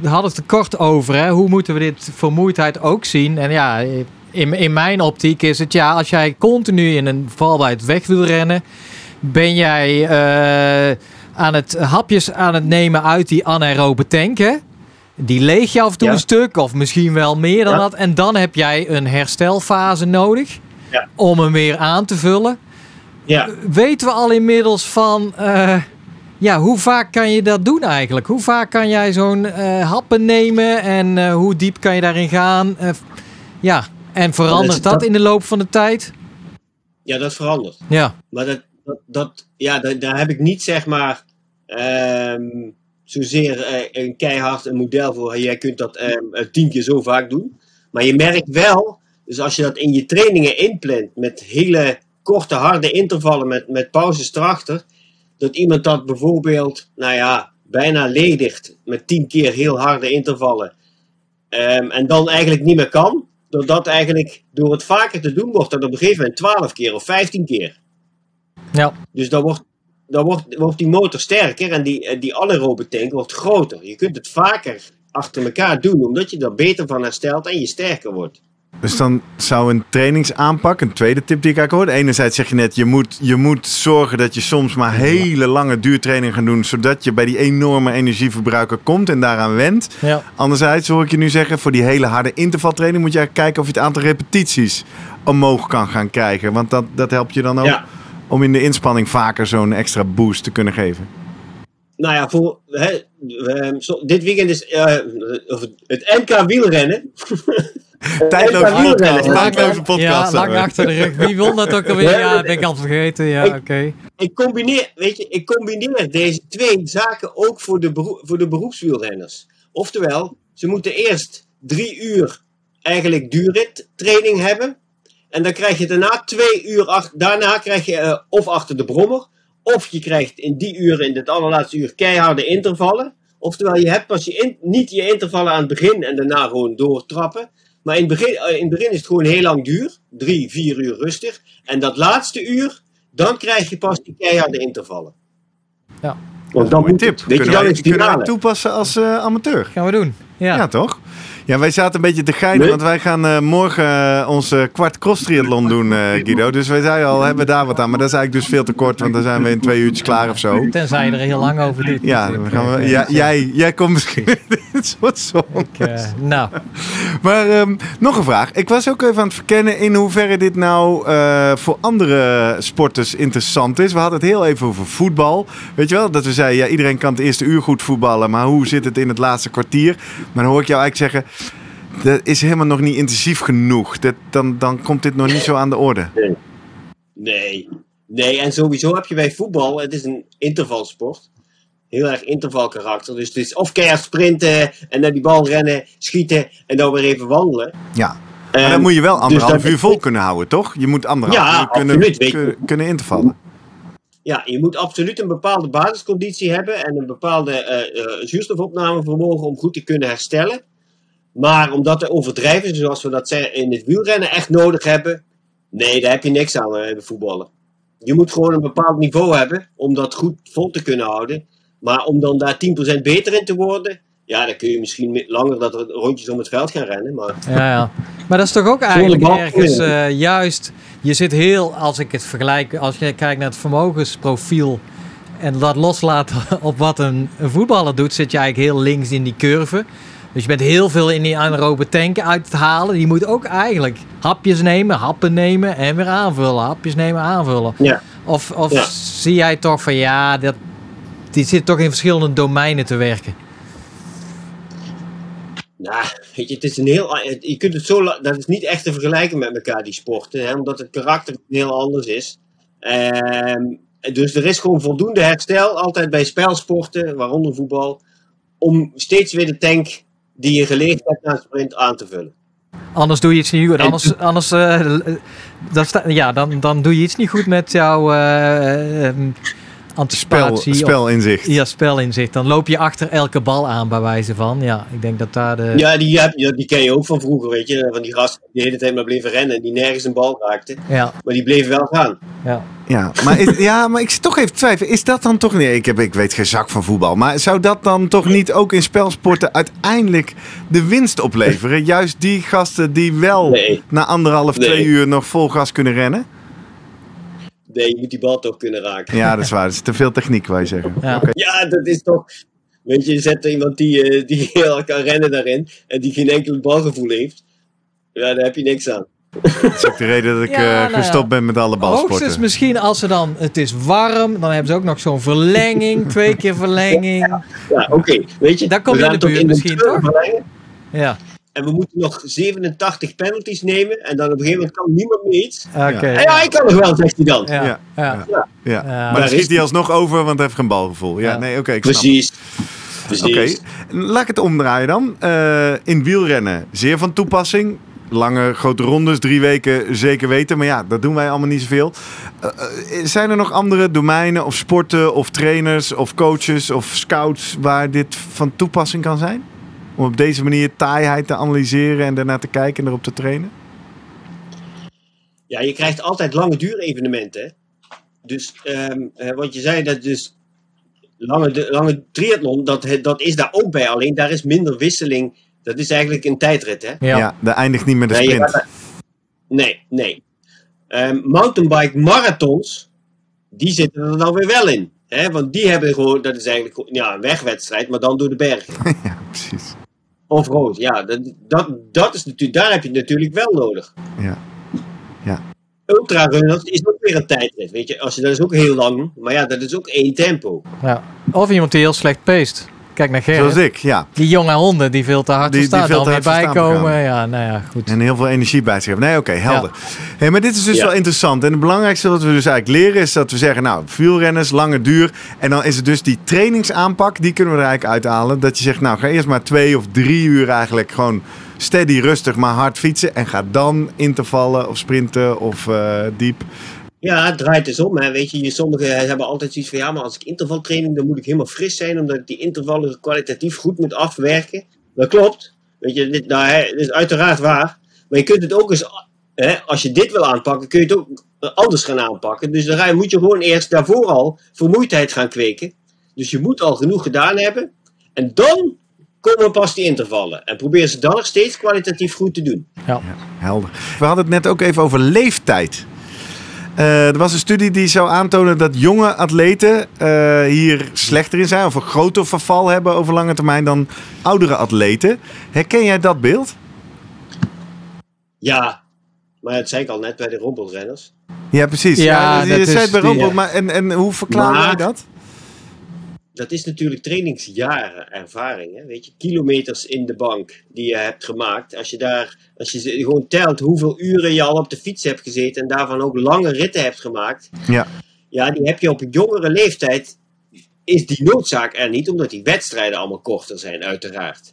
we, hadden het er kort over. Hè? Hoe moeten we dit vermoeidheid ook zien? En ja, in, in mijn optiek is het ja, als jij continu in een, vooral bij het wegwielrennen, ben jij eh, aan het hapjes aan het nemen uit die anaerobe tank, hè? Die leeg je af en toe Ja. een stuk, of misschien wel meer dan Ja. dat. En dan heb jij een herstelfase nodig Ja. om hem weer aan te vullen Ja. weten we al inmiddels van. eh, ja, hoe vaak kan je dat doen eigenlijk? Hoe vaak kan jij zo'n eh, happen nemen en eh, hoe diep kan je daarin gaan? Ja, en verandert dat- dat in de loop van de tijd? ja, dat verandert. Ja, Maar dat, dat, dat ja, daar, daar heb ik niet zeg maar ehm, zozeer een keihard een model voor. Jij kunt dat ehm, eh, tien keer zo vaak doen. Maar je merkt wel, dus als je dat in je trainingen inplant met hele korte, harde intervallen met, met pauzes erachter, dat iemand dat bijvoorbeeld, nou ja, bijna ledigt met tien keer heel harde intervallen. ehm, en dan eigenlijk niet meer kan. Doordat eigenlijk door het vaker te doen wordt dat op een gegeven moment 12 keer of 15 keer. ja, Dus dan wordt, dan wordt, wordt die motor sterker en die, die anaerobe tank wordt groter. Je kunt het vaker achter elkaar doen, omdat je er beter van herstelt en je sterker wordt. Dus dan zou een trainingsaanpak, een tweede tip die ik eigenlijk hoorde. Enerzijds zeg je net, je moet, je moet zorgen dat je soms maar hele lange duurtraining gaat doen. Zodat je bij die enorme energieverbruiker komt en daaraan wendt. ja. Anderzijds hoor ik je nu zeggen, voor die hele harde intervaltraining moet je eigenlijk kijken of je het aantal repetities omhoog kan gaan krijgen. Want dat, dat helpt je dan ook Ja. om in de inspanning vaker zo'n extra boost te kunnen geven. Nou ja, voor, hè, dit weekend is eh, het NK wielrennen. Tijdloze NK wielrennen. podcast, tijdloze Ja, podcast. lang achter de rug. Wie won dat ook alweer? Ja, dat ben ik al vergeten. Ja, Ik- oké. Ik combineer, weet je, ik combineer deze twee zaken ook voor de, beroe- voor de beroepswielrenners. Oftewel, ze moeten eerst drie uur eigenlijk duurrittraining hebben. En dan krijg je daarna twee uur, ach- daarna krijg je eh, of achter de brommer. Of je krijgt in die uren, in het allerlaatste uur, keiharde intervallen. Oftewel, je hebt pas je in- niet je intervallen aan het begin en daarna gewoon doortrappen. Maar in het, begin, eh, in het begin is het gewoon heel lang duur. Drie, vier uur rustig. En dat laatste uur, dan krijg je pas die keiharde intervallen. Ja. Want dan moet tip. het, weet je, kunnen dan wij, is het kunnen wij finale. toepassen als eh, amateur. Gaan we doen. Ja. Ja, toch? Ja, wij zaten een beetje te geinen, Nee. want wij gaan eh, morgen eh, onze kwart cross triathlon doen, eh, Guido. Dus wij zeiden al, hebben we daar wat aan? Maar dat is eigenlijk dus veel te kort, want dan zijn we in twee uurtjes klaar of zo. Tenzij je er heel lang over doet. Ja, dan gaan we, ja jij, jij komt misschien in dit soort song. eh, nou, Maar ehm, nog een vraag. Ik was ook even aan het verkennen in hoeverre dit nou eh, voor andere sporters interessant is. We hadden het heel even over voetbal. Weet je wel, dat we zeiden, ja, iedereen kan het eerste uur goed voetballen. Maar hoe zit het in het laatste kwartier? Maar dan hoor ik jou eigenlijk zeggen, dat is helemaal nog niet intensief genoeg. Dat, dan, dan komt dit nog niet zo aan de orde. Nee. Nee, en sowieso heb je bij voetbal, het is een intervalsport. Heel erg intervalkarakter. Dus het is of keihard sprinten en naar die bal rennen, schieten en dan weer even wandelen. Ja. Maar Ehm, dan moet je wel anderhalf dat- uur vol kunnen houden, toch? Je moet anderhalf Ja, uur kunnen, kunnen, kunnen intervallen. Ja, je moet absoluut een bepaalde basisconditie hebben en een bepaalde eh, eh, zuurstofopnamevermogen om goed te kunnen herstellen. Maar om dat te overdrijven, zoals we dat zeggen, in het wielrennen echt nodig hebben, nee, daar heb je niks aan eh, bij voetballen. Je moet gewoon een bepaald niveau hebben om dat goed vol te kunnen houden. Maar om dan daar 10% beter in te worden, Ja, dan kun je misschien mi- langer dat er rondjes om het veld gaan rennen. Maar Ja, ja. Maar dat is toch ook eigenlijk ergens eh, juist. Je zit heel, als ik het vergelijk, als je kijkt naar het vermogensprofiel en dat loslaten op wat een, een voetballer doet, zit je eigenlijk heel links in die curve. Dus je bent heel veel in die anaerobe tanken uit het halen. Die moet ook eigenlijk hapjes nemen, happen nemen en weer aanvullen. Hapjes nemen, aanvullen. ja, Of, of Ja. zie jij toch van ja, dat, die zit toch in verschillende domeinen te werken. nou, weet je, het is een heel. Je kunt het zo. Dat is niet echt te vergelijken met elkaar, die sporten. Hè, omdat het karakter heel anders is. Ehm, dus er is gewoon voldoende herstel, altijd bij spelsporten, waaronder voetbal. Om steeds weer de tank die je geleegd hebt na sprint aan te vullen. Anders doe je iets niet goed. En- Anders, anders eh, eh, dan, sta, ja, dan, dan doe je iets niet goed met jouw eh, ehm, Spel, anticipatie. of- spelinzicht. ja, spelinzicht. Dan loop je achter elke bal aan, bij wijze van. Ja, ik denk dat daar de... Ja, die, heb, die ken je ook van vroeger, weet je. Van die gasten die de hele tijd maar bleven rennen en die nergens een bal raakten. Ja, Maar die bleven wel gaan. ja. Ja, maar, is, ja, maar ik zit toch even twijfelen. Is dat dan toch niet... Ik, heb, ik weet geen zak van voetbal. Maar zou dat dan toch niet ook in spelsporten uiteindelijk de winst opleveren? Juist die gasten die wel Nee. na anderhalf, Nee. twee uur nog vol gas kunnen rennen? Nee, je moet die bal toch kunnen raken. Ja, dat is waar. Dat is te veel techniek, wij zeggen. Ja. Dat is toch. Weet je, je zet er iemand die, eh, die heel kan rennen daarin en die geen enkel balgevoel heeft. Ja, daar heb je niks aan. Dat is ook de reden dat ik Ja, eh, nou gestopt ben met alle Hoogstens balsporten. misschien als ze dan... Het is warm, dan hebben ze ook nog zo'n verlenging. Twee keer verlenging. Ja, oké. Weet je, Daar kom je in de buurt misschien, toch? Ja, En we moeten nog 87 penalties nemen. En dan op een gegeven moment kan niemand meer iets. oké. Ja, ik kan nog wel, zegt hij dan. Ja, Ja, ja. ja. Ja. Ja. Maar dan schiet is- hij alsnog over, want hij heeft geen balgevoel. Ja, Ja. nee, oké, ik snap. Precies. Precies. Oké, laat ik het omdraaien dan. Eh, in wielrennen, zeer van toepassing. Lange, grote rondes, drie weken zeker weten. Maar ja, dat doen wij allemaal niet zoveel. Eh, zijn er nog andere domeinen of sporten of trainers of coaches of scouts waar dit van toepassing kan zijn? Om op deze manier taaiheid te analyseren en daarna te kijken en erop te trainen? Ja, je krijgt altijd lange duurevenementen. hè. Dus ehm, eh, wat je zei, dat dus lange, lange triathlon, dat, dat is daar ook bij. Alleen daar is minder wisseling. Dat is eigenlijk een tijdrit, hè? Ja. Ja, dat eindigt niet met je sprint. Nee, nee. Ehm, mountainbike marathons, die zitten er dan weer wel in. Hè? Want die hebben gewoon, dat is eigenlijk ja, een wegwedstrijd, maar dan door de bergen. Ja, precies. Off-road, ja. Dat, dat, dat is natuurlijk, daar heb je het natuurlijk wel nodig. Ja. Ja. Ultrarunners is ook weer een tijdrit, weet je. Als je, dat is ook heel lang, maar ja, dat is ook één tempo. Ja. Of iemand die heel slecht peest. Kijk naar Gerrit. Zoals ik, ja. Die jonge honden die veel te hard Die- die staan, veel te weer hard bijkomen. Ja, nou ja, goed. En heel veel energie bij zich hebben. Nee, oké, helder. Hey, maar dit is dus Ja. wel interessant. En het belangrijkste wat we dus eigenlijk leren is dat we zeggen, nou, wielrenners, lange duur. En dan is het dus die trainingsaanpak, die kunnen we er eigenlijk uithalen. Dat je zegt, nou, ga eerst maar twee of drie uur eigenlijk gewoon steady, rustig, maar hard fietsen. En ga dan intervallen of sprinten of eh, diep. Ja, het draait dus om. Hè. Weet je, je, sommigen hebben altijd zoiets van ja, maar als ik intervaltraining, dan moet ik helemaal fris zijn, omdat ik die intervallen kwalitatief goed moet afwerken. Dat klopt. Weet je, dit, nou, hè, dit is uiteraard waar. Maar je kunt het ook eens, hè, als je dit wil aanpakken, kun je het ook anders gaan aanpakken. Dus dan je- moet je gewoon eerst daarvoor al vermoeidheid gaan kweken. Dus je moet al genoeg gedaan hebben. En dan komen pas die intervallen. En probeer ze dan nog steeds kwalitatief goed te doen. Helder. We hadden het net ook even over leeftijd. Eh, er was een studie die zou aantonen dat jonge atleten eh, hier slechter in zijn of een groter verval hebben over lange termijn dan oudere atleten. Herken jij dat beeld? Ja, maar dat zei ik al net bij de rompelrenners. Ja, precies. Ja, je zei het bij Rompel, maar en, en hoe verklaar Maar- jij dat? Dat is natuurlijk trainingsjaren ervaring. Hè? Weet je, kilometers in de bank die je hebt gemaakt. Als je daar, als je gewoon telt hoeveel uren je al op de fiets hebt gezeten en daarvan ook lange ritten hebt gemaakt. Ja. Ja, die heb je op een jongere leeftijd. Is die noodzaak er niet, omdat die wedstrijden allemaal korter zijn, uiteraard.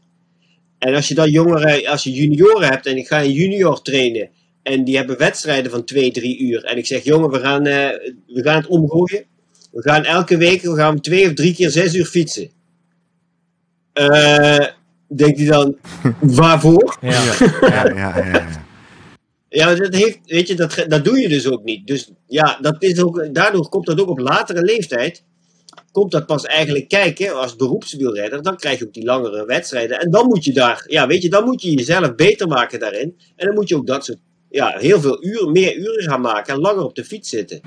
En als je dan jongeren, als je junioren hebt en ik ga een junior trainen. En die hebben wedstrijden van 2, 3 uur. En ik zeg, jongen, we gaan, eh, we gaan het omgooien. We gaan elke week we gaan twee of drie keer zes uur fietsen. Eh denkt hij dan, waarvoor? Ja. Ja, ja, ja, ja. Dat, heeft, weet je, dat, dat doe je dus ook niet. Dus ja, dat is ook, daardoor komt dat ook op latere leeftijd. komt dat pas eigenlijk kijken als beroepswielrenner. Dan krijg je ook die langere wedstrijden. En dan moet je daar, ja, weet je, dan moet je jezelf beter maken daarin. En dan moet je ook dat soort, ja, heel veel uren, meer uren gaan maken en langer op de fiets zitten.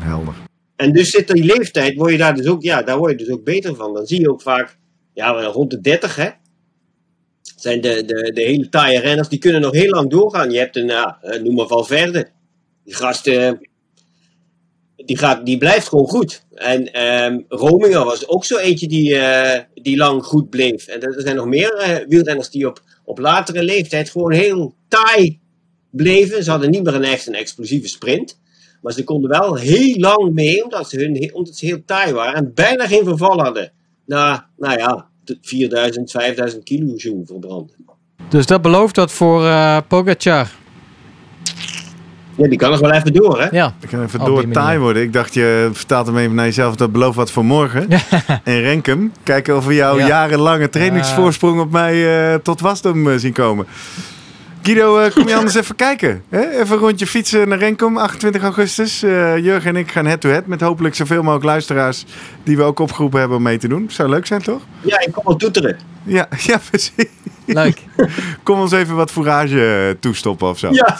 Helder. En dus zit die leeftijd, word je daar dus ook, ja, daar word je dus ook beter van. Dan zie je ook vaak, ja, rond de 30, hè. Zijn de, de, de hele taaie renners, die kunnen nog heel lang doorgaan. Je hebt een, ja, eh, noem maar Valverde. Die gast, eh, die, gaat, die blijft gewoon goed. En ehm Rominger was ook zo eentje die, eh, die lang goed bleef. En er zijn nog meer eh, wielrenners die op, op latere leeftijd gewoon heel taai bleven. Ze hadden niet meer een echt een explosieve sprint. Maar ze konden wel heel lang mee, omdat ze, hun, omdat ze heel taai waren. En bijna geen verval hadden. Na, nou ja, 4000, 5000 kilojoule verbranden. Dus dat belooft dat voor eh Pogacar. Ja, die kan nog wel even door, hè? Ja. Ik kan even door taai worden. Ik dacht, je vertaalt hem even naar jezelf. Dat belooft wat voor morgen. En Renkum, kijken of we jouw Ja. jarenlange trainingsvoorsprong op mij eh, tot wasdom eh, zien komen. Guido, eh, kom je anders even kijken? Hè? Even een rondje fietsen naar Renkum, 28 augustus. Eh, Jurgen en ik gaan head-to-head met hopelijk zoveel mogelijk luisteraars die we ook opgeroepen hebben om mee te doen. Zou leuk zijn, toch? Ja, ik kom wel toeteren. Ja, ja precies. Leuk. Kom ons even wat fourage eh, toestoppen of zo. Ja,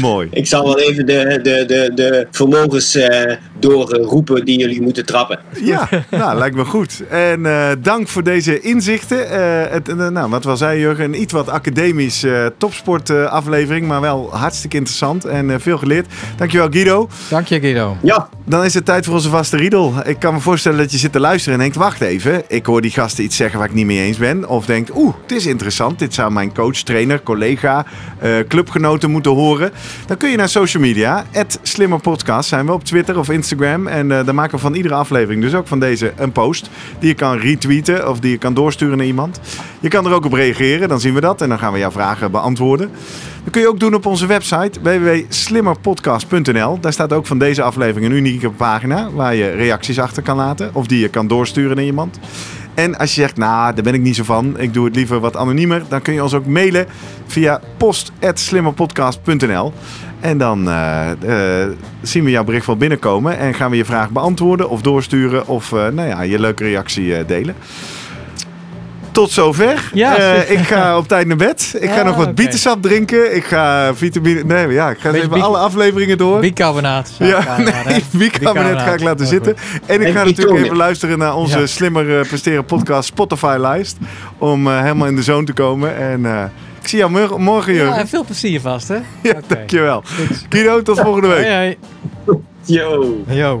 Mooi. ik zal wel even de, de, de, de vermogens eh, doorroepen die jullie moeten trappen. Ja, nou, lijkt me goed. En eh, dank voor deze inzichten. Eh, het, nou, wat wel zei Jurgen, een iets wat academisch eh topsport eh, aflevering, maar wel hartstikke interessant en eh, veel geleerd. Dankjewel Guido. Dank je, Guido. Ja, Dan is het tijd voor onze vaste riedel. Ik kan me voorstellen dat je zit te luisteren en denkt, wacht even, ik hoor die gasten iets zeggen waar ik niet mee eens ben. Of denkt, oeh, dit is interessant, dit zou mijn coach, trainer, collega, eh, clubgenoten moeten horen. Dan kun je naar social media, @slimmerpodcast zijn we op Twitter of Instagram. En eh dan maken we van iedere aflevering, dus ook van deze, een post die je kan retweeten of die je kan doorsturen naar iemand. Je kan er ook op reageren, dan zien we dat en dan gaan we jouw vragen beantwoorden. Dat kun je ook doen op onze website www.slimmerpodcast.nl. Daar staat ook van deze aflevering een unieke pagina waar je reacties achter kan laten of die je kan doorsturen naar iemand. En als je zegt, nou, daar ben ik niet zo van, ik doe het liever wat anoniemer, dan kun je ons ook mailen via post.slimmerpodcast.nl. En dan eh, eh, zien we jouw bericht wel binnenkomen en gaan we je vraag beantwoorden of doorsturen of eh, nou ja, je leuke reactie delen. Tot zover. Ja, Eh, ik ga op tijd naar bed. Ik ga nog wat bietensap drinken. Ik ga vitamine... Nee, ja, ik ga even alle afleveringen door. Bicarbonaat. Ja, nee, ga ik laten zitten. En ik En ga natuurlijk even luisteren naar onze Ja. slimmer eh, presteren podcast Spotify-lijst. Om eh, helemaal in de zone te komen. En eh, ik zie jou morgen, morgen Jurgen. Ja, veel plezier vast, hè? Ja, Oké. dankjewel. Goed. Guido, tot volgende week. Hoi, hoi. yo. Yo.